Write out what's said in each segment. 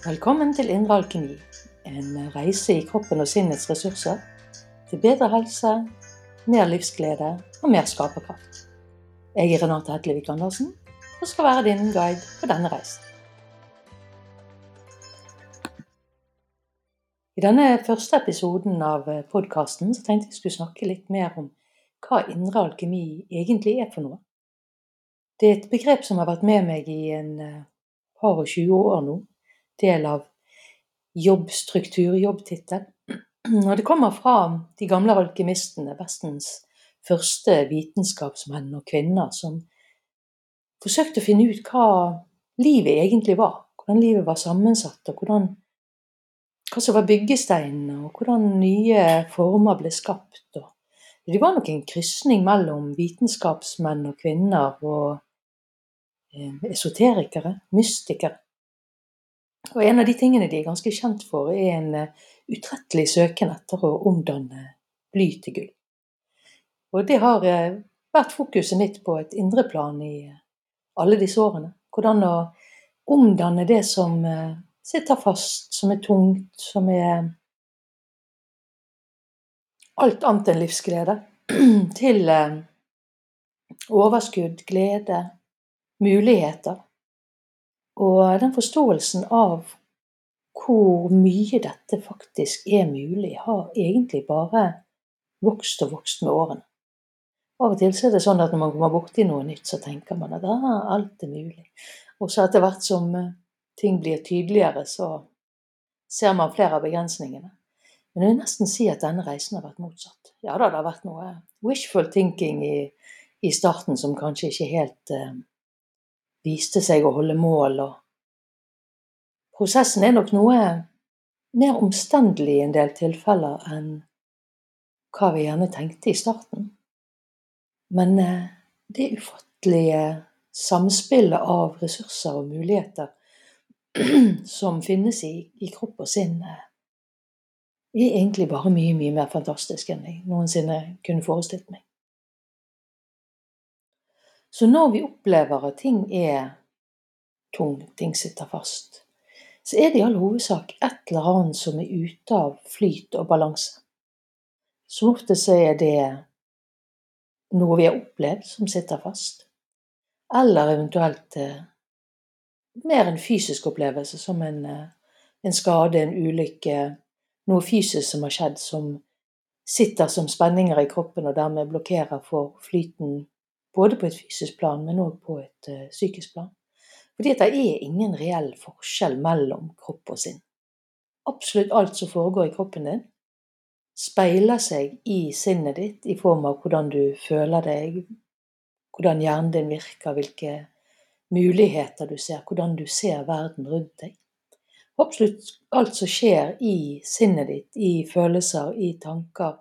Velkommen til Indre alkemi, en reise i kroppen og sinnets ressurser til bedre helse, mer livsglede og mer skaperkraft. Jeg er Renate Hetlevik Andersen og skal være din guide på denne reisen. I denne første episoden av podkasten tenkte jeg skulle snakke litt mer om hva indre alkemi egentlig er for noe. Det er et begrep som har vært med meg i en par og 20 år nå del av jobbstruktur, jobbtittel. Og det kommer fra de gamle alkymistene, Vestens første vitenskapsmenn og -kvinner, som forsøkte å finne ut hva livet egentlig var. Hvordan livet var sammensatt, og hvordan, hva som var byggesteinene, og hvordan nye former ble skapt. Og det var nok en krysning mellom vitenskapsmenn og -kvinner og eh, esoterikere, mystikere. Og en av de tingene de er ganske kjent for, er en eh, utrettelig søken etter å omdanne bly til gull. Og det har eh, vært fokuset mitt på et indre plan i eh, alle disse årene. Hvordan å omdanne det som sitter fast, som er tungt, som er alt annet enn livsglede, til overskudd, glede, muligheter og den forståelsen av hvor mye dette faktisk er mulig, har egentlig bare vokst og vokst med årene. Av og til er det sånn at når man kommer borti noe nytt, så tenker man at ah, alt er mulig. Og så etter hvert som eh, ting blir tydeligere, så ser man flere av begrensningene. Men jeg vil nesten si at denne reisen har vært motsatt. Ja da, det har vært noe wishful thinking i, i starten som kanskje ikke helt eh, viste seg å holde mål. og Prosessen er nok noe mer omstendelig i en del tilfeller enn hva vi gjerne tenkte i starten. Men eh, det ufattelige samspillet av ressurser og muligheter som finnes i, i kropp og sinn, eh, er egentlig bare mye, mye mer fantastisk enn jeg noensinne kunne forestilt meg. Så når vi opplever at ting er tung, ting sitter fast, så er det i all hovedsak et eller annet som er ute av flyt og balanse. Som oftest er det noe vi har opplevd som sitter fast, eller eventuelt eh, mer en fysisk opplevelse, som en, eh, en skade, en ulykke, noe fysisk som har skjedd, som sitter som spenninger i kroppen og dermed blokkerer for flyten både på et fysisk plan, men òg på et uh, psykisk plan. Fordi det er ingen reell forskjell mellom kropp og sinn. Absolutt alt som foregår i kroppen din, speiler seg i sinnet ditt i form av hvordan du føler deg, hvordan hjernen din virker, hvilke muligheter du ser, hvordan du ser verden rundt deg. Absolutt alt som skjer i sinnet ditt, i følelser, i tanker,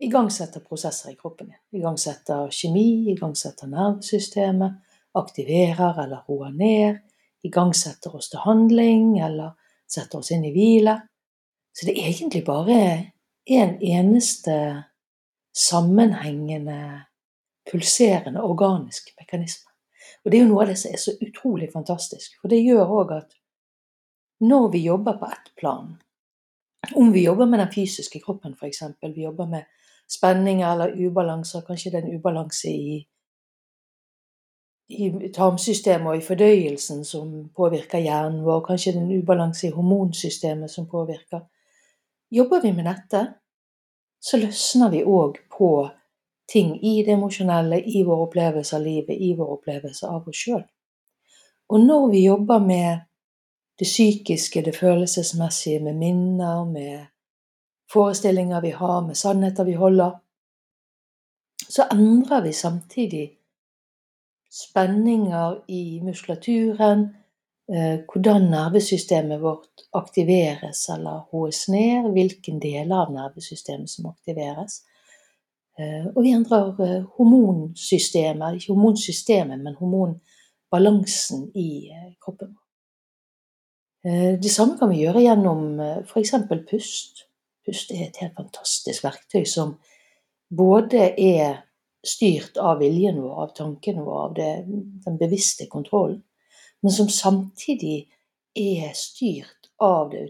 igangsetter prosesser i kroppen din. Igangsetter kjemi, igangsetter nervesystemet, aktiverer eller roer ned, igangsetter oss til handling eller setter oss inn i hvile. Så det er egentlig bare en eneste sammenhengende, pulserende, organisk mekanisme. Og det er jo noe av det som er så utrolig fantastisk, for det gjør òg at når vi jobber på ett plan, om vi jobber med den fysiske kroppen f.eks., vi jobber med spenninger eller ubalanser. Kanskje det er en ubalanse i, i tarmsystemet og i fordøyelsen som påvirker hjernen vår. Kanskje det er en ubalanse i hormonsystemet som påvirker. Jobber vi med dette, så løsner vi òg på ting i det emosjonelle, i vår opplevelse av livet, i vår opplevelse av oss sjøl. Og når vi jobber med det psykiske, det følelsesmessige, med minner, med forestillinger vi har, med sannheter vi holder, så endrer vi samtidig spenninger i muskulaturen, eh, hvordan nervesystemet vårt aktiveres eller hoes ned, hvilken deler av nervesystemet som aktiveres. Eh, og vi endrer eh, hormonsystemet, ikke hormonsystemet, men hormonbalansen i kroppen. Det samme kan vi gjøre gjennom f.eks. pust. Pust er et helt fantastisk verktøy som både er styrt av viljen vår, av tankene våre, av det, den bevisste kontrollen, men som samtidig er styrt av det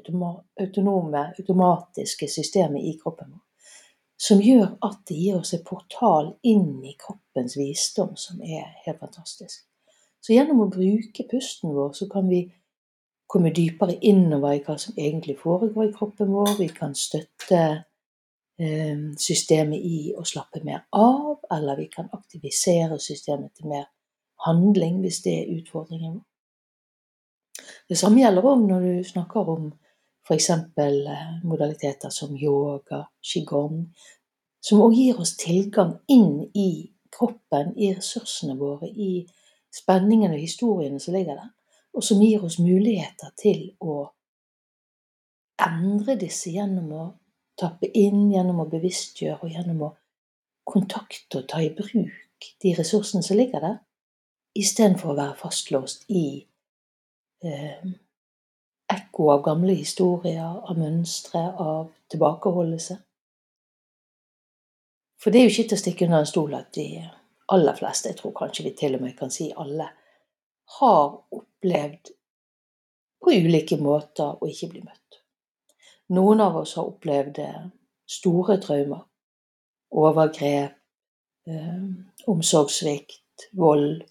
autonome, automatiske systemet i kroppen vår. Som gjør at det gir oss en portal inn i kroppens visdom, som er helt fantastisk. Så gjennom å bruke pusten vår, så kan vi komme dypere innover i hva som egentlig foregår i kroppen vår. Vi kan støtte eh, systemet i å slappe mer av, eller vi kan aktivisere systemet til mer handling hvis det er utfordringen vår. Det samme gjelder òg når du snakker om f.eks. Eh, modaliteter som yoga, qigong, som òg gir oss tilgang inn i kroppen, i ressursene våre, i spenningen og historiene som ligger der, og som gir oss muligheter til å endre disse gjennom å tappe inn, gjennom å bevisstgjøre og gjennom å kontakte og ta i bruk de ressursene som ligger der, istedenfor å være fastlåst i eh, ekko av gamle historier, av mønstre, av tilbakeholdelse. For det er jo ikke til å stikke under en stol at de aller fleste, jeg tror kanskje vi til og med kan si alle, har opplevd på ulike måter å ikke bli møtt. Noen av oss har opplevd eh, store traumer. Overgrep, eh, omsorgssvikt, vold,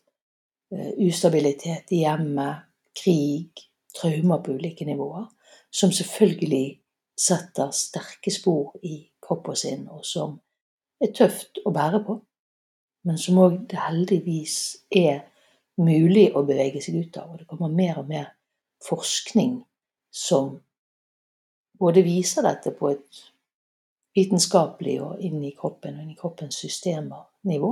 eh, ustabilitet i hjemmet, krig, traumer på ulike nivåer, som selvfølgelig setter sterke spor i kropp og sinn, og som er tøft å bære på, men som òg heldigvis er mulig å bevege seg ut av. Og det kommer mer og mer forskning som både viser dette på et vitenskapelig og inn i kroppen og inn i kroppens systemer-nivå,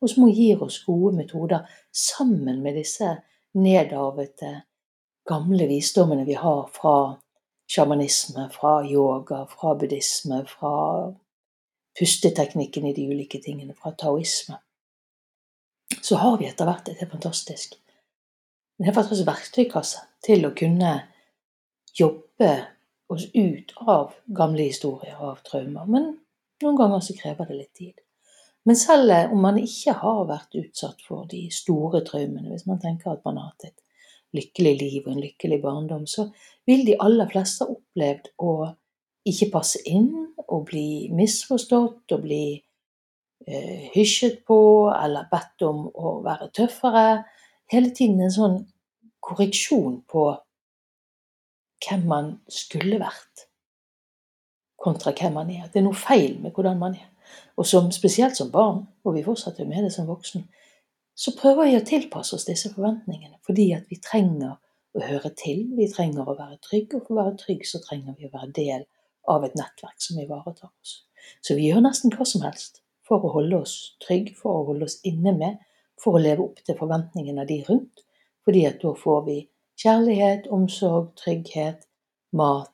og som gir oss gode metoder sammen med disse nedarvete, gamle visdommene vi har fra sjamanisme, fra yoga, fra buddhisme, fra pusteteknikken i de ulike tingene, fra taoisme. Så har vi etter hvert et fantastisk en helt fantastisk verktøykasse til å kunne jobbe oss ut av gamle historier, av traumer. Men noen ganger så krever det litt tid. Men selv om man ikke har vært utsatt for de store traumene, hvis man tenker at man har hatt et lykkelig liv og en lykkelig barndom, så vil de aller fleste ha opplevd å ikke passe inn, å bli misforstått, å bli eh, hysjet på eller bedt om å være tøffere. Hele tiden en sånn korreksjon på hvem man skulle vært, kontra hvem man er. Det er noe feil med hvordan man er. Og som, spesielt som barn, og vi fortsetter med det som voksen, så prøver vi å tilpasse oss disse forventningene. Fordi at vi trenger å høre til, vi trenger å være trygge, og for å være trygg så trenger vi å være del av et nettverk som ivaretar oss. Så vi gjør nesten hva som helst for å holde oss trygge, for å holde oss inne med, for å leve opp til forventningene av de rundt. Fordi at da får vi kjærlighet, omsorg, trygghet, mat.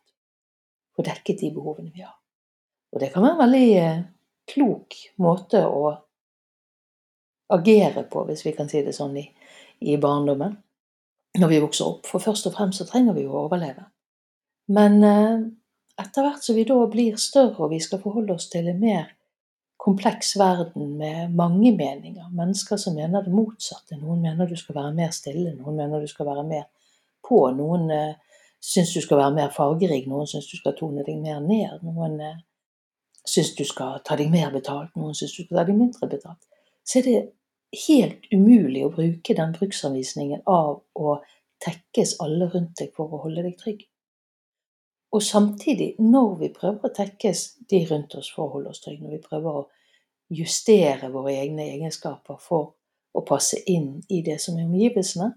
og dekket de behovene vi har. Og det kan være en veldig eh, klok måte å agere på, hvis vi kan si det sånn, i, i barndommen. Når vi vokser opp. For først og fremst så trenger vi jo å overleve. Men eh, etter hvert som vi da blir større og vi skal forholde oss til en mer kompleks verden med mange meninger, mennesker som mener det motsatte. Noen mener du skal være mer stille, noen mener du skal være mer på. Noen eh, syns du skal være mer fargerik, noen syns du skal tone deg mer ned. Noen eh, syns du skal ta deg mer betalt, noen syns du skal ta deg mindre betalt, så er det helt umulig å bruke den bruksanvisningen av å tekkes alle rundt deg for å holde deg trygg. Og samtidig, når vi prøver å tekkes de rundt oss for å holde oss trygge, når vi prøver å justere våre egne egenskaper for å passe inn i det som er omgivelsene,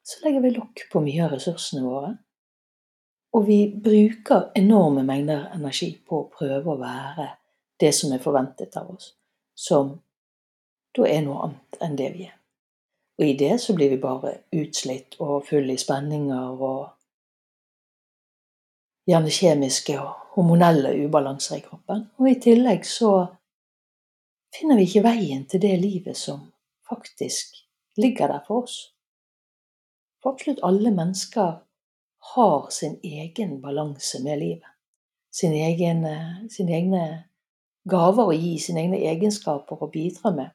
så legger vi lokk på mye av ressursene våre og vi bruker enorme mengder energi på å prøve å være det som er forventet av oss, som da er noe annet enn det vi er. Og i det så blir vi bare utslitt og full i spenninger og gjerne kjemiske og hormonelle ubalanser i kroppen. Og i tillegg så finner vi ikke veien til det livet som faktisk ligger der for oss. For absolutt alle mennesker har sin egen balanse med livet. Sin egen, eh, sine egne gaver å gi, sine egne egenskaper å bidra med.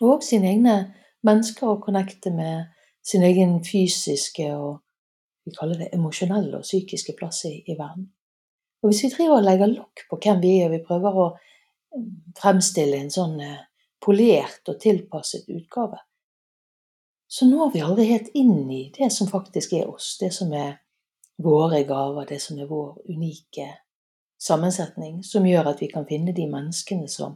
Og sine egne mennesker å connecte med, sin egen fysiske og vi kaller det emosjonelle og psykiske plass i, i verden. Og hvis vi driver og legger lokk på hvem vi er, og vi prøver å mm, fremstille en sånn eh, polert og tilpasset utgave, så når vi aldri helt inn i det som faktisk er oss, det som er våre gaver, det som er vår unike sammensetning, som gjør at vi kan finne de menneskene som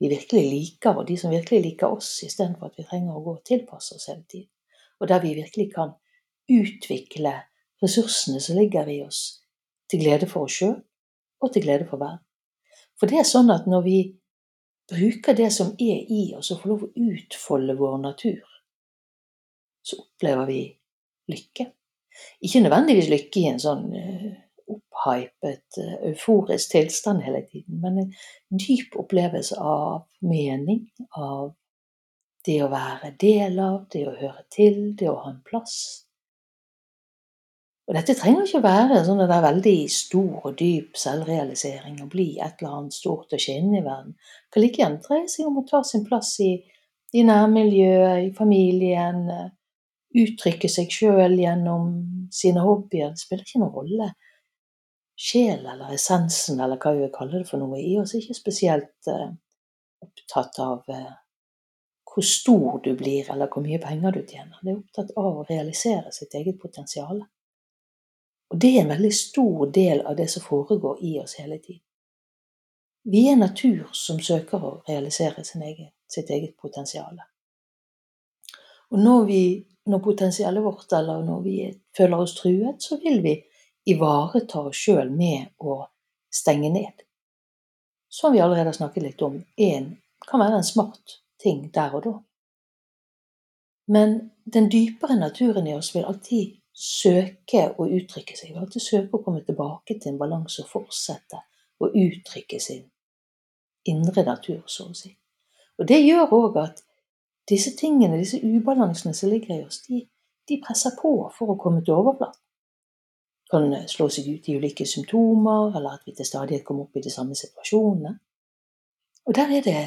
vi virkelig liker, og de som virkelig liker oss, istedenfor at vi trenger å gå og tilpasse oss hele tiden. Og der vi virkelig kan utvikle ressursene som ligger i oss, til glede for oss sjøl og til glede for verden. For det er sånn at når vi bruker det som er i oss, og får lov å utfolde vår natur, så opplever vi lykke. Ikke nødvendigvis lykke i en sånn uh, opphypet, uh, euforisk tilstand hele tiden, men en dyp opplevelse av mening, av det å være del av, det å høre til, det å ha en plass. Og dette trenger ikke være sånn at det er veldig stor og dyp selvrealisering og bli et eller annet stort og skinnende i verden. Det kan like gjerne dreie seg om å ta sin plass i, i nærmiljøet, i familien, uttrykke seg sjøl gjennom sine hobbyer. Det spiller ikke noen rolle. Sjel eller essensen eller hva vi vil kalle det for noe, i oss er ikke spesielt uh, opptatt av uh, hvor stor du blir eller hvor mye penger du tjener. Det er opptatt av å realisere sitt eget potensial. Og det er en veldig stor del av det som foregår i oss hele tiden. Vi er natur som søker å realisere egen, sitt eget potensial. Og når, vi, når potensialet vårt, eller når vi føler oss truet, så vil vi ivareta oss sjøl med å stenge ned. Som vi allerede har snakket litt om, en, kan være en smart ting der og da. Men den dypere naturen i oss vil alltid søke å uttrykke seg. Vi vil alltid søke å komme tilbake til en balanse og fortsette å uttrykke sin indre natur, så å si. Og Det gjør òg at disse tingene, disse ubalansene som ligger i oss, de, de presser på for å komme til overflaten. Kan slå seg ut i ulike symptomer, eller at vi til stadighet kommer opp i de samme situasjonene. Og der er det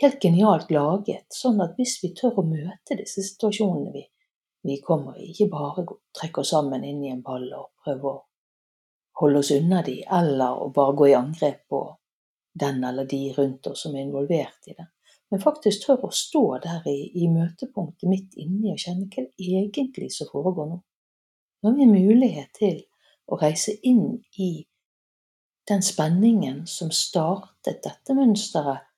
helt genialt laget, sånn at hvis vi tør å møte disse situasjonene vi vi kommer ikke bare trekke oss sammen inn i en ball og prøve å holde oss unna de, eller å bare gå i angrep på den eller de rundt oss som er involvert i det. Men faktisk tør å stå der i, i møtepunktet midt inni og kjenne hva det egentlig som foregår nå. Nå har vi mulighet til å reise inn i den spenningen som startet dette mønsteret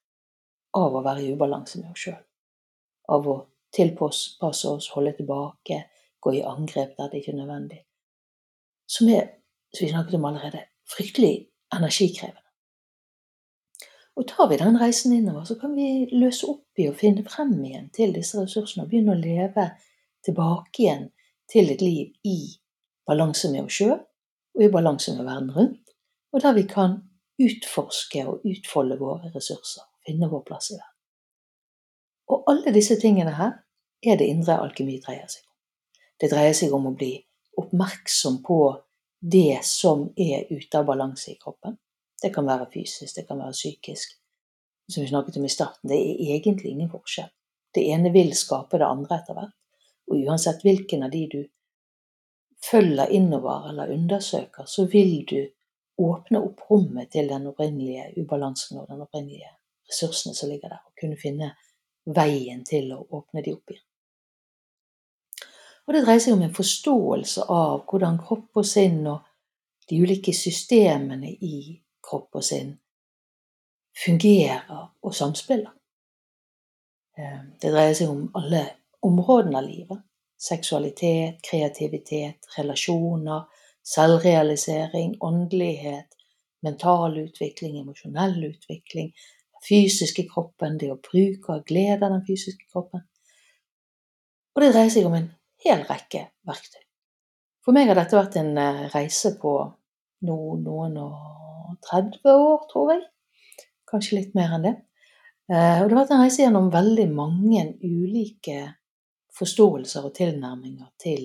av å være i ubalanse med oss sjøl. Av å tilpasse oss, holde tilbake, gå i angrep der det ikke er nødvendig. Som er, som vi snakket om allerede, fryktelig energikrevende. Og tar vi den reisen innover, så kan vi løse opp i og finne frem igjen til disse ressursene og begynne å leve tilbake igjen til et liv i balanse med oss sjøl og i balanse med verden rundt, og der vi kan utforske og utfolde våre ressurser, finne vår plass i verden. Og alle disse tingene her er det indre alkemi dreier seg om. Det dreier seg om å bli oppmerksom på det som er ute av balanse i kroppen. Det kan være fysisk, det kan være psykisk. Som vi snakket om i starten, det er egentlig ingen forskjell. Det ene vil skape det andre etter hvert. Og uansett hvilken av de du følger innover eller undersøker, så vil du åpne opp rommet til den opprinnelige ubalansen og den opprinnelige ressursene som ligger der, og kunne finne veien til å åpne de opp igjen. Og det dreier seg om en forståelse av hvordan kropp og sinn og de ulike systemene i kropp og sinn fungerer og samspiller. Eh, det dreier seg om alle områdene av livet. Seksualitet, kreativitet, relasjoner, selvrealisering, åndelighet, mental utvikling, emosjonell utvikling, den fysiske kroppen, det å bruke og glede den fysiske kroppen. Og det dreier seg om en hel rekke verktøy. For meg har dette vært en eh, reise på no, noen og 30 år, tror jeg. Kanskje litt mer enn det. Eh, og det har vært en reise gjennom veldig mange ulike forståelser og tilnærminger til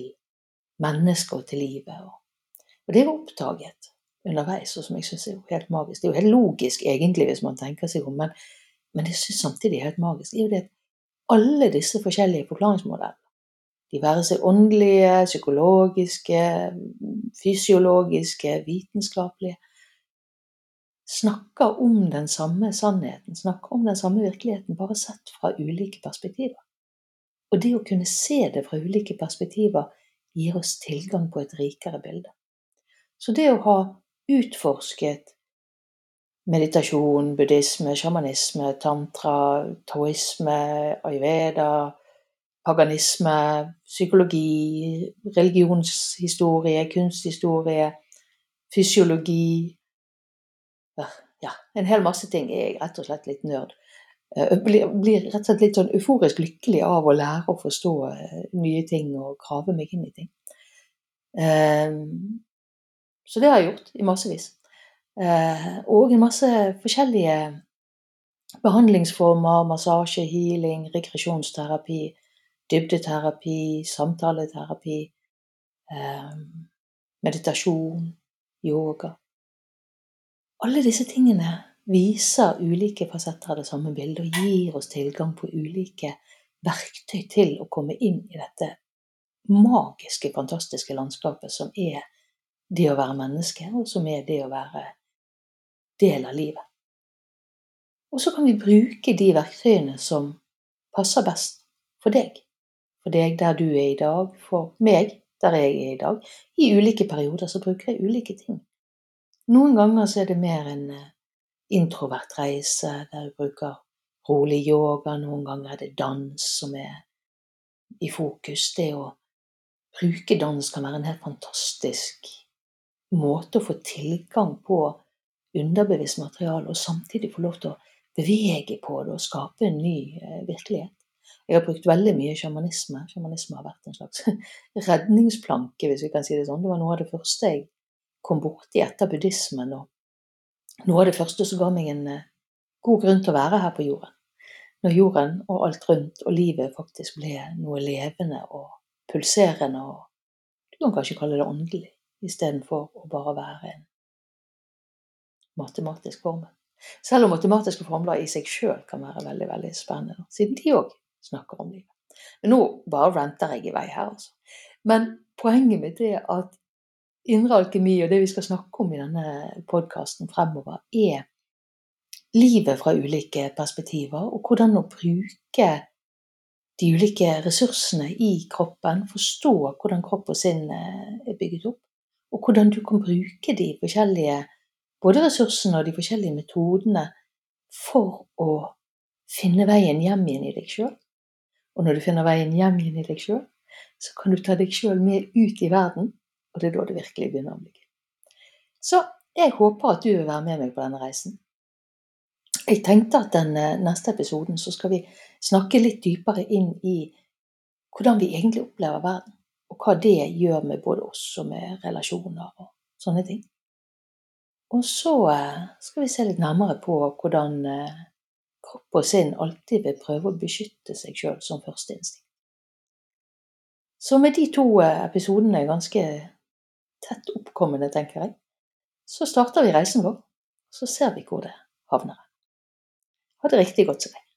mennesket og til livet. Og det er oppdaget underveis, og som jeg syns er jo helt magisk. Det er jo helt logisk egentlig, hvis man tenker seg om, men, men jeg syns samtidig er helt magisk. Det er jo det at alle disse forskjellige forklaringsmodellene de være seg åndelige, psykologiske, fysiologiske, vitenskapelige, snakker om den samme sannheten, snakker om den samme virkeligheten, bare sett fra ulike perspektiver. Og det å kunne se det fra ulike perspektiver gir oss tilgang på et rikere bilde. Så det å ha utforsket meditasjon, buddhisme, sjamanisme, tantra, taoisme, ayurveda, paganisme, psykologi, religionshistorie, kunsthistorie, fysiologi Ja, en hel masse ting er jeg rett og slett litt nerd. Eh, blir, blir, rett og slett litt sånn euforisk lykkelig av å lære å forstå eh, nye ting og grave meg inn i ting. Um, så det har jeg gjort i massevis. Og en masse forskjellige behandlingsformer, massasje, healing, regresjonsterapi, dybdeterapi, samtaleterapi, eh, meditasjon, yoga. Alle disse tingene viser ulike fasetter av det samme bildet og gir oss tilgang på ulike verktøy til å komme inn i dette magiske, fantastiske landskapet som er det å være menneske, og som er det å være del av livet. Og så kan vi bruke de verktøyene som passer best for deg for deg der du er i dag, for meg der jeg er i dag. I ulike perioder så bruker jeg ulike ting. Noen ganger så er det mer en eh, introvert reise der jeg bruker rolig yoga, noen ganger er det dans som er i fokus. Det å bruke dans kan være en helt fantastisk måte å få tilgang på underbevisst materiale, og samtidig få lov til å bevege på det og skape en ny eh, virkelighet. Jeg har brukt veldig mye sjamanisme. Sjamanisme har vært en slags redningsplanke, hvis vi kan si det sånn. Det var noe av det første jeg kom borti etter buddhismen, og noe av det første som ga meg en eh, god grunn til å være her på jorden. Når jorden og alt rundt og livet faktisk ble noe levende og pulserende og du kan kanskje kalle det åndelig, istedenfor å bare være en matematisk formel. Selv om matematiske formler i seg sjøl kan være veldig veldig spennende, siden de òg snakker om livet. Men nå bare renter jeg i vei her, altså. Men poenget mitt er at indre alkemi og det vi skal snakke om i denne podkasten fremover, er livet fra ulike perspektiver, og hvordan å bruke de ulike ressursene i kroppen, forstå hvordan kropp og sinn eh, er bygget opp, og hvordan du kan bruke de forskjellige både ressursene og de forskjellige metodene for å finne veien hjem igjen i deg sjøl. Og når du finner veien hjem igjen i deg sjøl, så kan du ta deg sjøl med ut i verden, og det er da det virkelig begynner å bli. Så jeg håper at du vil være med meg på denne reisen. Jeg tenkte at den eh, neste episoden så skal vi snakke litt dypere inn i hvordan vi egentlig opplever verden, og hva det gjør med både oss og med relasjoner og sånne ting. Og så eh, skal vi se litt nærmere på hvordan eh, kropp og sinn alltid vil prøve å beskytte seg sjøl som førsteinstinkt. Så med de to eh, episodene ganske tett oppkommende, tenker jeg, så starter vi reisen vår. Så ser vi hvor det havner. Ha det riktig godt så lenge.